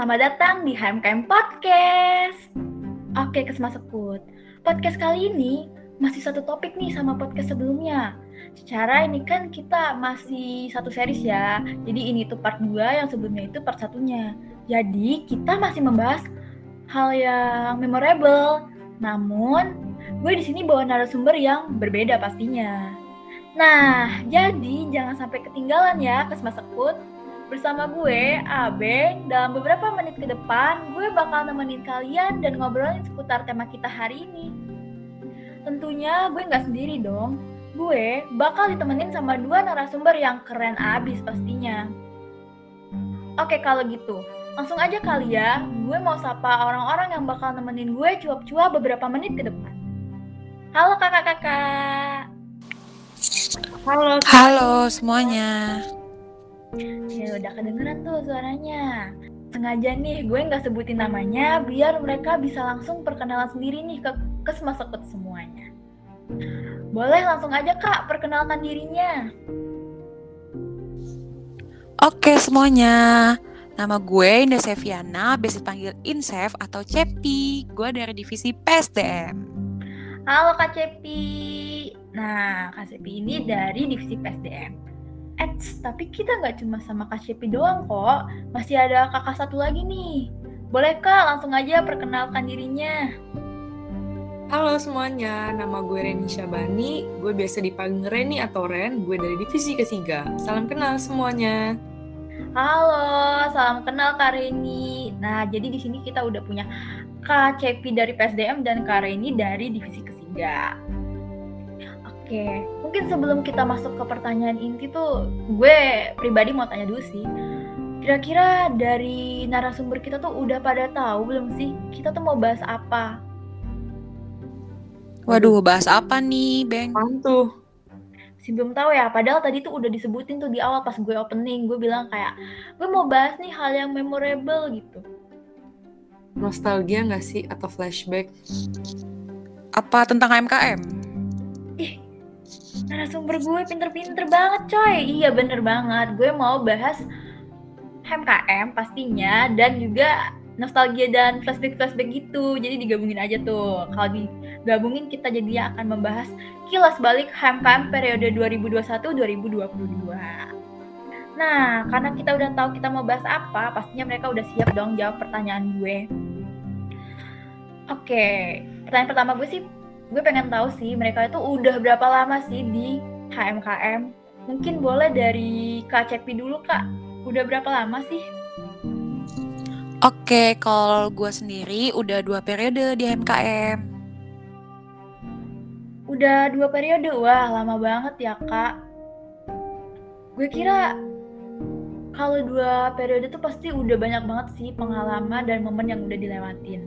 Selamat datang di HMKM Podcast. Oke Kesma Sekut, podcast kali ini masih satu topik nih sama podcast sebelumnya. Secara ini kan kita masih satu series ya, jadi ini tuh part 2 yang sebelumnya itu part satunya. Jadi kita masih membahas hal yang memorable. Namun, gue di sini bawa narasumber yang berbeda pastinya. Nah, jadi jangan sampai ketinggalan ya Kesma Sekut. Bersama gue, Abe, dalam beberapa menit ke depan, gue bakal nemenin kalian dan ngobrolin seputar tema kita hari ini. Tentunya gue nggak sendiri dong. Gue bakal ditemenin sama dua narasumber yang keren abis pastinya. Oke kalau gitu, langsung aja kali ya, gue mau sapa orang-orang yang bakal nemenin gue cuap-cuap beberapa menit ke depan. Halo kakak-kakak. Halo. Halo semuanya. Ya udah kedengeran tuh suaranya. Sengaja nih gue nggak sebutin namanya biar mereka bisa langsung perkenalan sendiri nih ke kesemasekut semuanya. Boleh langsung aja kak perkenalkan dirinya. Oke semuanya. Nama gue Indah Seviana, biasa dipanggil Insef atau Cepi. Gue dari divisi PSDM. Halo Kak Cepi. Nah, Kak Cepi ini dari divisi PSDM. Eits, tapi kita nggak cuma sama Kak Shepi doang kok. Masih ada kakak satu lagi nih. Boleh Kak, langsung aja perkenalkan dirinya. Halo semuanya, nama gue Reni Syabani. Gue biasa dipanggil Reni atau Ren. Gue dari Divisi Ketiga. Salam kenal semuanya. Halo, salam kenal Kak Reni. Nah, jadi di sini kita udah punya Kak Cepi dari PSDM dan Kak Reni dari Divisi Ketiga. Oke, mungkin sebelum kita masuk ke pertanyaan inti tuh, gue pribadi mau tanya dulu sih. Kira-kira dari narasumber kita tuh udah pada tahu belum sih kita tuh mau bahas apa? Waduh, bahas apa nih, Beng? Mantu. Si belum tahu ya, padahal tadi tuh udah disebutin tuh di awal pas gue opening, gue bilang kayak gue mau bahas nih hal yang memorable gitu. Nostalgia nggak sih atau flashback? Apa tentang MKM? Narasumber gue pinter-pinter banget coy. Iya bener banget. Gue mau bahas HMKM pastinya dan juga nostalgia dan flashback-flashback gitu. Jadi digabungin aja tuh. Kalau digabungin kita jadi akan membahas kilas balik HMKM periode 2021-2022 nah karena kita udah tahu kita mau bahas apa pastinya mereka udah siap dong jawab pertanyaan gue. Oke pertanyaan pertama gue sih gue pengen tahu sih mereka itu udah berapa lama sih di HMKM. Mungkin boleh dari Kak Cepi dulu Kak. Udah berapa lama sih? Oke, kalau gue sendiri udah dua periode di HMKM. Udah dua periode? Wah, lama banget ya Kak. Gue kira kalau dua periode tuh pasti udah banyak banget sih pengalaman dan momen yang udah dilewatin.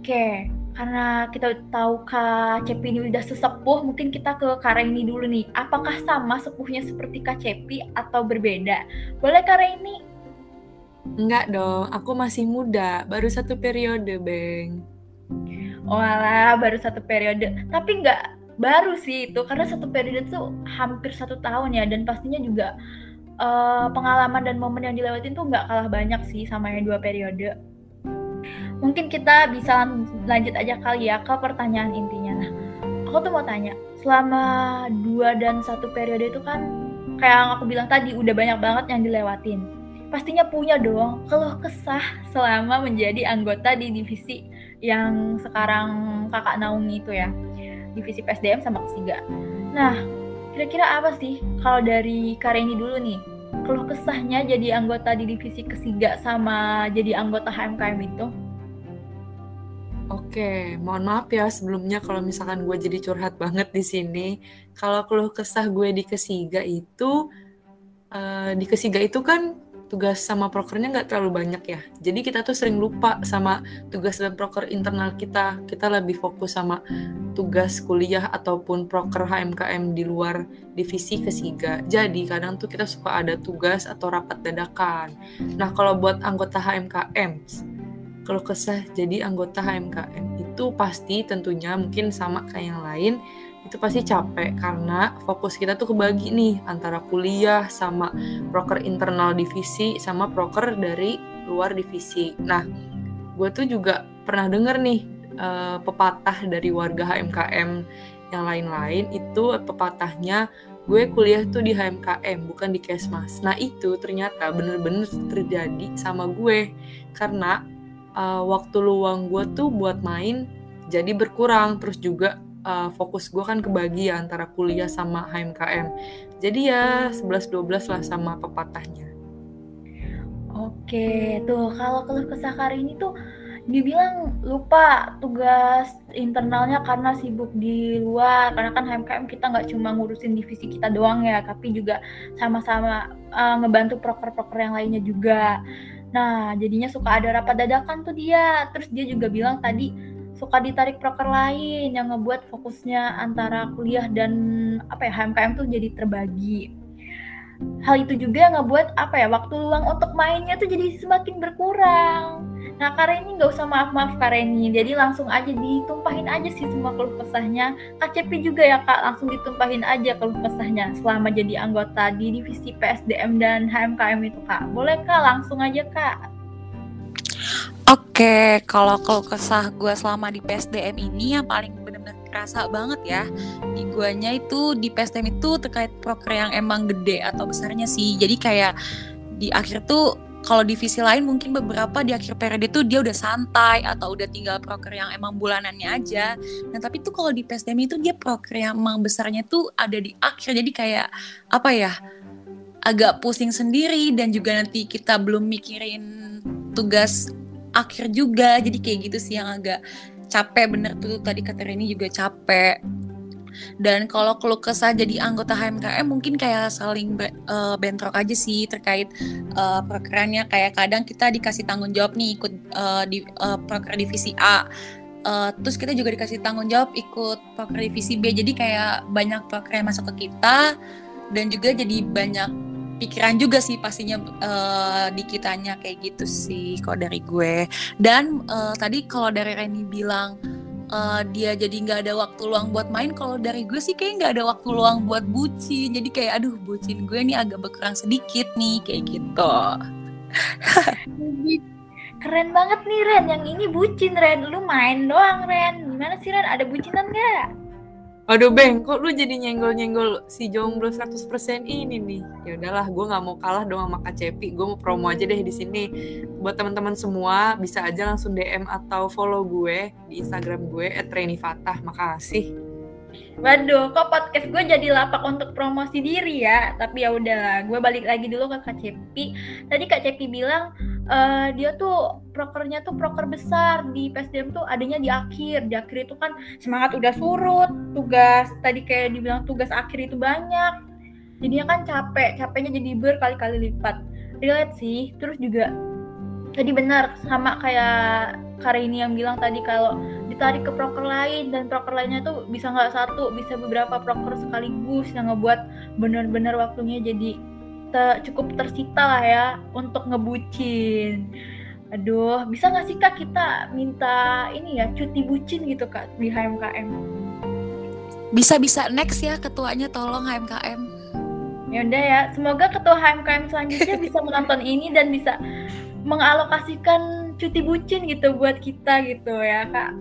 Oke, karena kita tahu Kak Cepi ini udah sesepuh, mungkin kita ke Kak ini dulu nih. Apakah sama sepuhnya seperti Kak Cepi atau berbeda? Boleh Kak ini? Enggak dong, aku masih muda, baru satu periode, Beng. Walah, baru satu periode. Tapi enggak baru sih itu, karena satu periode tuh hampir satu tahun ya, dan pastinya juga uh, pengalaman dan momen yang dilewatin tuh nggak kalah banyak sih sama yang dua periode mungkin kita bisa lanjut aja kali ya ke pertanyaan intinya. Nah, aku tuh mau tanya, selama dua dan satu periode itu kan kayak yang aku bilang tadi udah banyak banget yang dilewatin. Pastinya punya dong keluh kesah selama menjadi anggota di divisi yang sekarang kakak Naomi itu ya, divisi PSDM sama kesiga. Nah, kira-kira apa sih kalau dari Kareni dulu nih, keluh kesahnya jadi anggota di divisi kesiga sama jadi anggota HMKM itu? Oke, mohon maaf ya sebelumnya kalau misalkan gue jadi curhat banget di sini. Kalau keluh kesah gue di kesiga itu, uh, di kesiga itu kan tugas sama prokernya nggak terlalu banyak ya. Jadi kita tuh sering lupa sama tugas dan proker internal kita. Kita lebih fokus sama tugas kuliah ataupun proker HMKM di luar divisi kesiga. Jadi kadang tuh kita suka ada tugas atau rapat dadakan. Nah kalau buat anggota HMKM, kalau kesah jadi anggota HMKM itu pasti tentunya mungkin sama kayak yang lain itu pasti capek karena fokus kita tuh kebagi nih antara kuliah sama proker internal divisi sama proker dari luar divisi. Nah, gue tuh juga pernah denger nih uh, pepatah dari warga HMKM yang lain-lain itu pepatahnya gue kuliah tuh di HMKM bukan di Kesmas. Nah itu ternyata bener-bener terjadi sama gue karena uh, waktu luang gue tuh buat main jadi berkurang terus juga uh, fokus gue kan kebagi ya antara kuliah sama HMKM. Jadi ya 11-12 lah sama pepatahnya. Oke, tuh kalau keluh kesah hari ini tuh dibilang lupa tugas internalnya karena sibuk di luar karena kan HMKM kita nggak cuma ngurusin divisi kita doang ya tapi juga sama-sama uh, ngebantu proker-proker yang lainnya juga nah jadinya suka ada rapat dadakan tuh dia. Terus dia juga bilang tadi suka ditarik proker lain yang ngebuat fokusnya antara kuliah dan apa ya HMKM tuh jadi terbagi hal itu juga ngebuat apa ya waktu luang untuk mainnya tuh jadi semakin berkurang Nah Kareni nggak usah maaf-maaf Kareni, jadi langsung aja ditumpahin aja sih semua keluh kesahnya. Cepi juga ya Kak, langsung ditumpahin aja keluh kesahnya selama jadi anggota di divisi PSDM dan HMKM itu Kak. Boleh Kak, langsung aja Kak. Oke, kalau keluh kesah gue selama di PSDM ini yang paling benar-benar kerasa banget ya di guanya itu di PSDM itu terkait proker yang emang gede atau besarnya sih. Jadi kayak di akhir tuh kalau divisi lain mungkin beberapa di akhir periode itu dia udah santai atau udah tinggal proker yang emang bulanannya aja. Nah tapi tuh kalau di PSDM itu dia proker yang emang besarnya tuh ada di akhir. Jadi kayak apa ya agak pusing sendiri dan juga nanti kita belum mikirin tugas akhir juga. Jadi kayak gitu sih yang agak capek bener tuh tadi kata Reni juga capek. Dan kalau keluh kesah jadi anggota HMKM mungkin kayak saling uh, bentrok aja sih terkait uh, prokernya kayak kadang kita dikasih tanggung jawab nih ikut uh, di uh, proker divisi A. Uh, terus kita juga dikasih tanggung jawab ikut proker divisi B. Jadi kayak banyak proker yang masuk ke kita dan juga jadi banyak pikiran juga sih pastinya uh, di kitanya kayak gitu sih kalau dari gue. Dan uh, tadi kalau dari Reni bilang uh, dia jadi nggak ada waktu luang buat main kalau dari gue sih kayak nggak ada waktu luang buat bucin. Jadi kayak aduh bucin gue nih agak berkurang sedikit nih kayak gitu. Keren banget nih Ren. Yang ini bucin Ren. Lu main doang Ren. Gimana sih Ren? Ada bucinan nggak Aduh Beng, kok lu jadi nyenggol-nyenggol si jomblo 100% ini nih? Ya udahlah, gue nggak mau kalah dong sama Kak Cepi. Gue mau promo aja deh di sini. Buat teman-teman semua, bisa aja langsung DM atau follow gue di Instagram gue @renifatah. Makasih. Waduh, kok podcast gue jadi lapak untuk promosi diri ya? Tapi ya udahlah, gue balik lagi dulu ke Kak Cepi. Tadi Kak Cepi bilang uh, dia tuh prokernya tuh proker besar di PSDM tuh adanya di akhir di akhir itu kan semangat udah surut tugas tadi kayak dibilang tugas akhir itu banyak jadinya kan capek capeknya jadi berkali-kali lipat relate sih terus juga tadi benar sama kayak Karini yang bilang tadi kalau ditarik ke proker lain dan proker lainnya tuh bisa nggak satu bisa beberapa proker sekaligus yang ngebuat bener-bener waktunya jadi te, cukup tersita lah ya untuk ngebucin. Aduh, bisa nggak sih kak kita minta ini ya cuti bucin gitu kak di HMKM? Bisa bisa next ya ketuanya tolong HMKM. Ya udah ya, semoga ketua HMKM selanjutnya bisa menonton ini dan bisa mengalokasikan cuti bucin gitu buat kita gitu ya kak.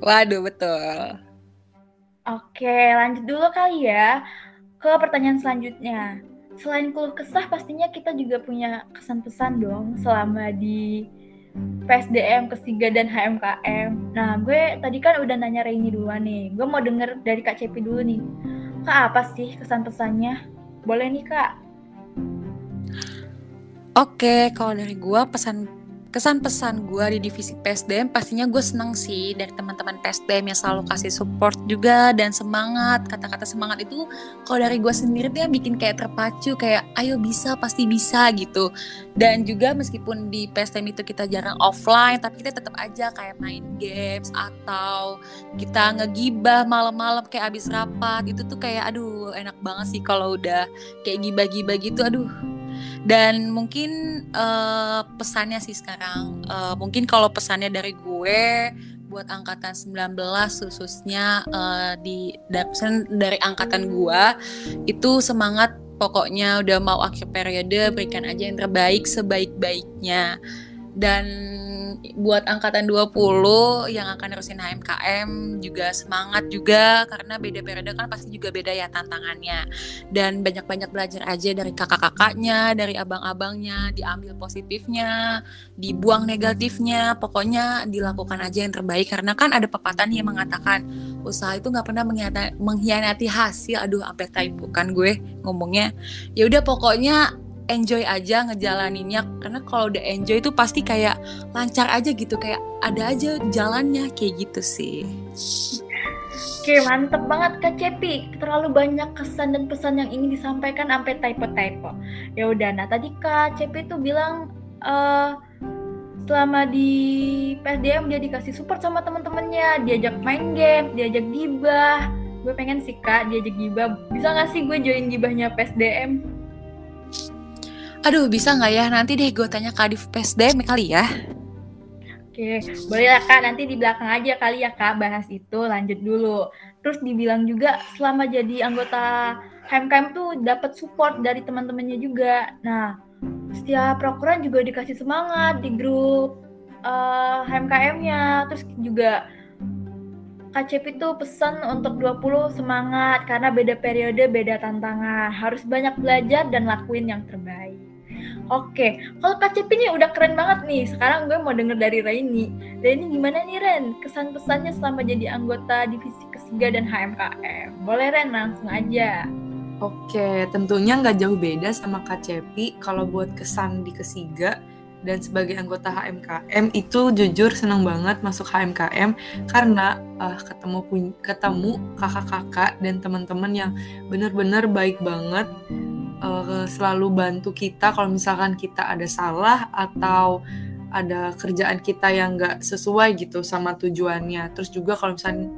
Waduh betul. Oke, lanjut dulu kali ya ke pertanyaan selanjutnya selain keluh kesah pastinya kita juga punya kesan pesan dong selama di PSDM, ketiga dan HMKM. Nah, gue tadi kan udah nanya Reini duluan nih. Gue mau denger dari Kak Cepi dulu nih. Kak, apa sih kesan-pesannya? Boleh nih, Kak. Oke, kalau dari gue pesan kesan-pesan gue di divisi PSDM pastinya gue seneng sih dari teman-teman PSDM yang selalu kasih support juga dan semangat. Kata-kata semangat itu kalau dari gue sendiri yang bikin kayak terpacu kayak ayo bisa pasti bisa gitu. Dan juga meskipun di PSDM itu kita jarang offline tapi kita tetap aja kayak main games atau kita ngegibah malam-malam kayak abis rapat itu tuh kayak aduh enak banget sih kalau udah kayak gibah-gibah gitu. Aduh dan mungkin uh, pesannya sih sekarang uh, mungkin kalau pesannya dari gue buat angkatan 19 khususnya uh, di dari angkatan gua itu semangat pokoknya udah mau akhir periode berikan aja yang terbaik sebaik-baiknya dan buat angkatan 20 yang akan nerusin HMKM juga semangat juga karena beda periode kan pasti juga beda ya tantangannya. Dan banyak-banyak belajar aja dari kakak-kakaknya dari abang-abangnya diambil positifnya dibuang negatifnya pokoknya dilakukan aja yang terbaik. Karena kan ada pepatah yang mengatakan usaha itu nggak pernah mengkhianati hasil. Aduh sampai typo kan gue ngomongnya. Ya udah pokoknya enjoy aja ngejalaninnya. Karena kalau udah enjoy itu pasti kayak lancar aja gitu kayak ada aja jalannya kayak gitu sih. Oke mantep banget Kak Cepi. Terlalu banyak kesan dan pesan yang ingin disampaikan sampai typo-typo. Ya udah, nah tadi Kak Cepi tuh bilang uh, Selama di PSDM dia dikasih support sama temen-temennya. Diajak main game, diajak gibah. Gue pengen sih Kak diajak gibah. Bisa gak sih gue join gibahnya PSDM? Aduh, bisa nggak ya? Nanti deh gue tanya ke Adif PSDM kali ya. Oke, boleh lah Kak. Nanti di belakang aja kali ya Kak bahas itu. Lanjut dulu. Terus dibilang juga selama jadi anggota HMKM tuh dapat support dari teman-temannya juga. Nah, setiap prokuran juga dikasih semangat di grup uh, eh, HMKM-nya. Terus juga KCP itu pesan untuk 20 semangat karena beda periode, beda tantangan. Harus banyak belajar dan lakuin yang terbaik. Oke, kalau KCP ini udah keren banget nih. Sekarang gue mau denger dari Raini. Raini gimana nih Ren? Kesan pesannya selama jadi anggota divisi kesiga dan HMKM. Boleh Ren, langsung aja. Oke, tentunya nggak jauh beda sama KCP. Kalau buat kesan di kesiga dan sebagai anggota HMKM itu jujur senang banget masuk HMKM karena uh, ketemu ketemu kakak-kakak dan teman-teman yang benar-benar baik banget uh, selalu bantu kita kalau misalkan kita ada salah atau ada kerjaan kita yang nggak sesuai gitu sama tujuannya. Terus juga kalau misalnya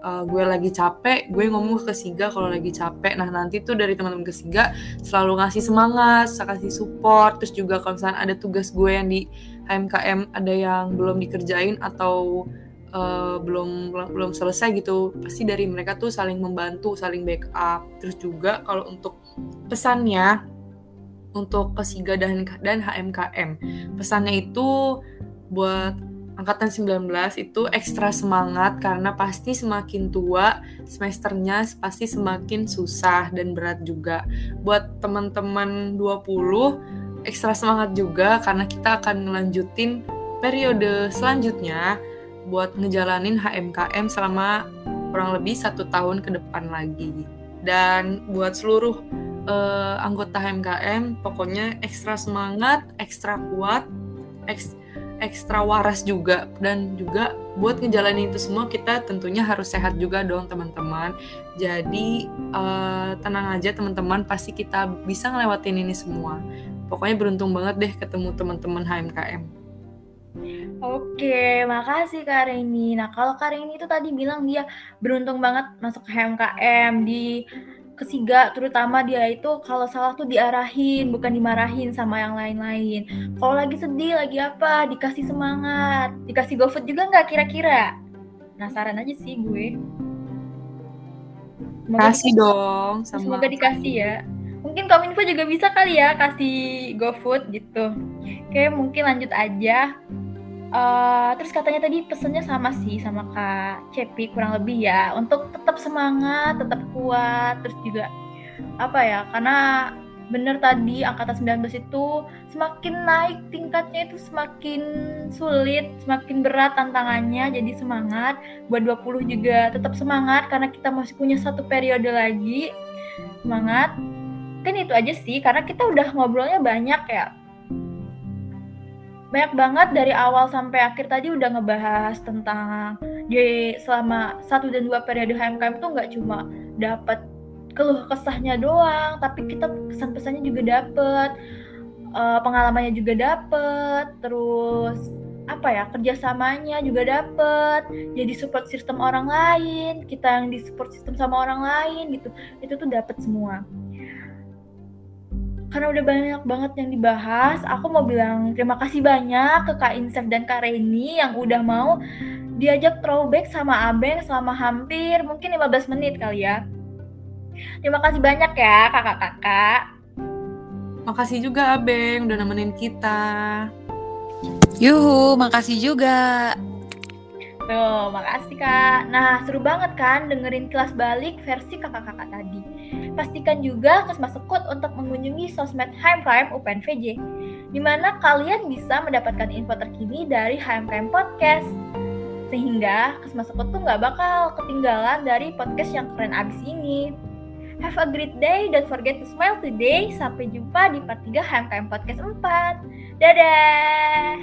uh, gue lagi capek, gue ngomong ke Siga kalau lagi capek. Nah nanti tuh dari teman-teman ke Siga selalu ngasih semangat, kasih support. Terus juga kalau misalnya ada tugas gue yang di HMKM ada yang belum dikerjain atau uh, belum belum selesai gitu, pasti dari mereka tuh saling membantu, saling backup. Terus juga kalau untuk pesannya untuk Kesiga dan dan HMKM. Pesannya itu buat angkatan 19 itu ekstra semangat karena pasti semakin tua semesternya pasti semakin susah dan berat juga. Buat teman-teman 20 ekstra semangat juga karena kita akan ngelanjutin periode selanjutnya buat ngejalanin HMKM selama kurang lebih satu tahun ke depan lagi. Dan buat seluruh uh, anggota HMKM pokoknya ekstra semangat, ekstra kuat, eks, ekstra waras juga dan juga buat ngejalanin itu semua kita tentunya harus sehat juga dong teman-teman. Jadi uh, tenang aja teman-teman pasti kita bisa ngelewatin ini semua. Pokoknya beruntung banget deh ketemu teman-teman HMKM. Oke, makasih Kak Reni. Nah, kalau Kak Reni itu tadi bilang dia beruntung banget masuk HMKM di ketiga terutama dia itu kalau salah tuh diarahin bukan dimarahin sama yang lain-lain. Kalau lagi sedih lagi apa dikasih semangat. Dikasih gofood juga nggak kira-kira? Penasaran aja sih gue. Semoga kasih dong sama semoga dikasih ya. Mungkin kominfo juga bisa kali ya kasih gofood gitu. Oke mungkin lanjut aja Uh, terus katanya tadi pesennya sama sih sama Kak Cepi kurang lebih ya. Untuk tetap semangat, tetap kuat, terus juga apa ya karena bener tadi angkatan 19 itu semakin naik tingkatnya itu semakin sulit, semakin berat tantangannya jadi semangat. Buat 20 juga tetap semangat karena kita masih punya satu periode lagi. Semangat. Kan itu aja sih karena kita udah ngobrolnya banyak ya banyak banget dari awal sampai akhir tadi udah ngebahas tentang jadi selama satu dan dua periode HMKM tuh nggak cuma dapat keluh kesahnya doang, tapi kita kesan pesannya juga dapet, uh, pengalamannya juga dapet, terus apa ya kerjasamanya juga dapet, jadi support sistem orang lain, kita yang di support sistem sama orang lain gitu, itu tuh dapet semua karena udah banyak banget yang dibahas, aku mau bilang terima kasih banyak ke Kak Insef dan Kak Reni yang udah mau diajak throwback sama Abeng selama hampir mungkin 15 menit kali ya. Terima kasih banyak ya kakak-kakak. Makasih juga Abeng udah nemenin kita. Yuhu, makasih juga. Tuh, makasih kak. Nah, seru banget kan dengerin kelas balik versi kakak-kakak tadi. Pastikan juga Kesma Sekut untuk mengunjungi sosmed HMKM UPNVJ, di mana kalian bisa mendapatkan info terkini dari HMKM Podcast. Sehingga Kesma Sekut tuh nggak bakal ketinggalan dari podcast yang keren abis ini. Have a great day, don't forget to smile today. Sampai jumpa di part 3 HMKM Podcast 4. Dadah!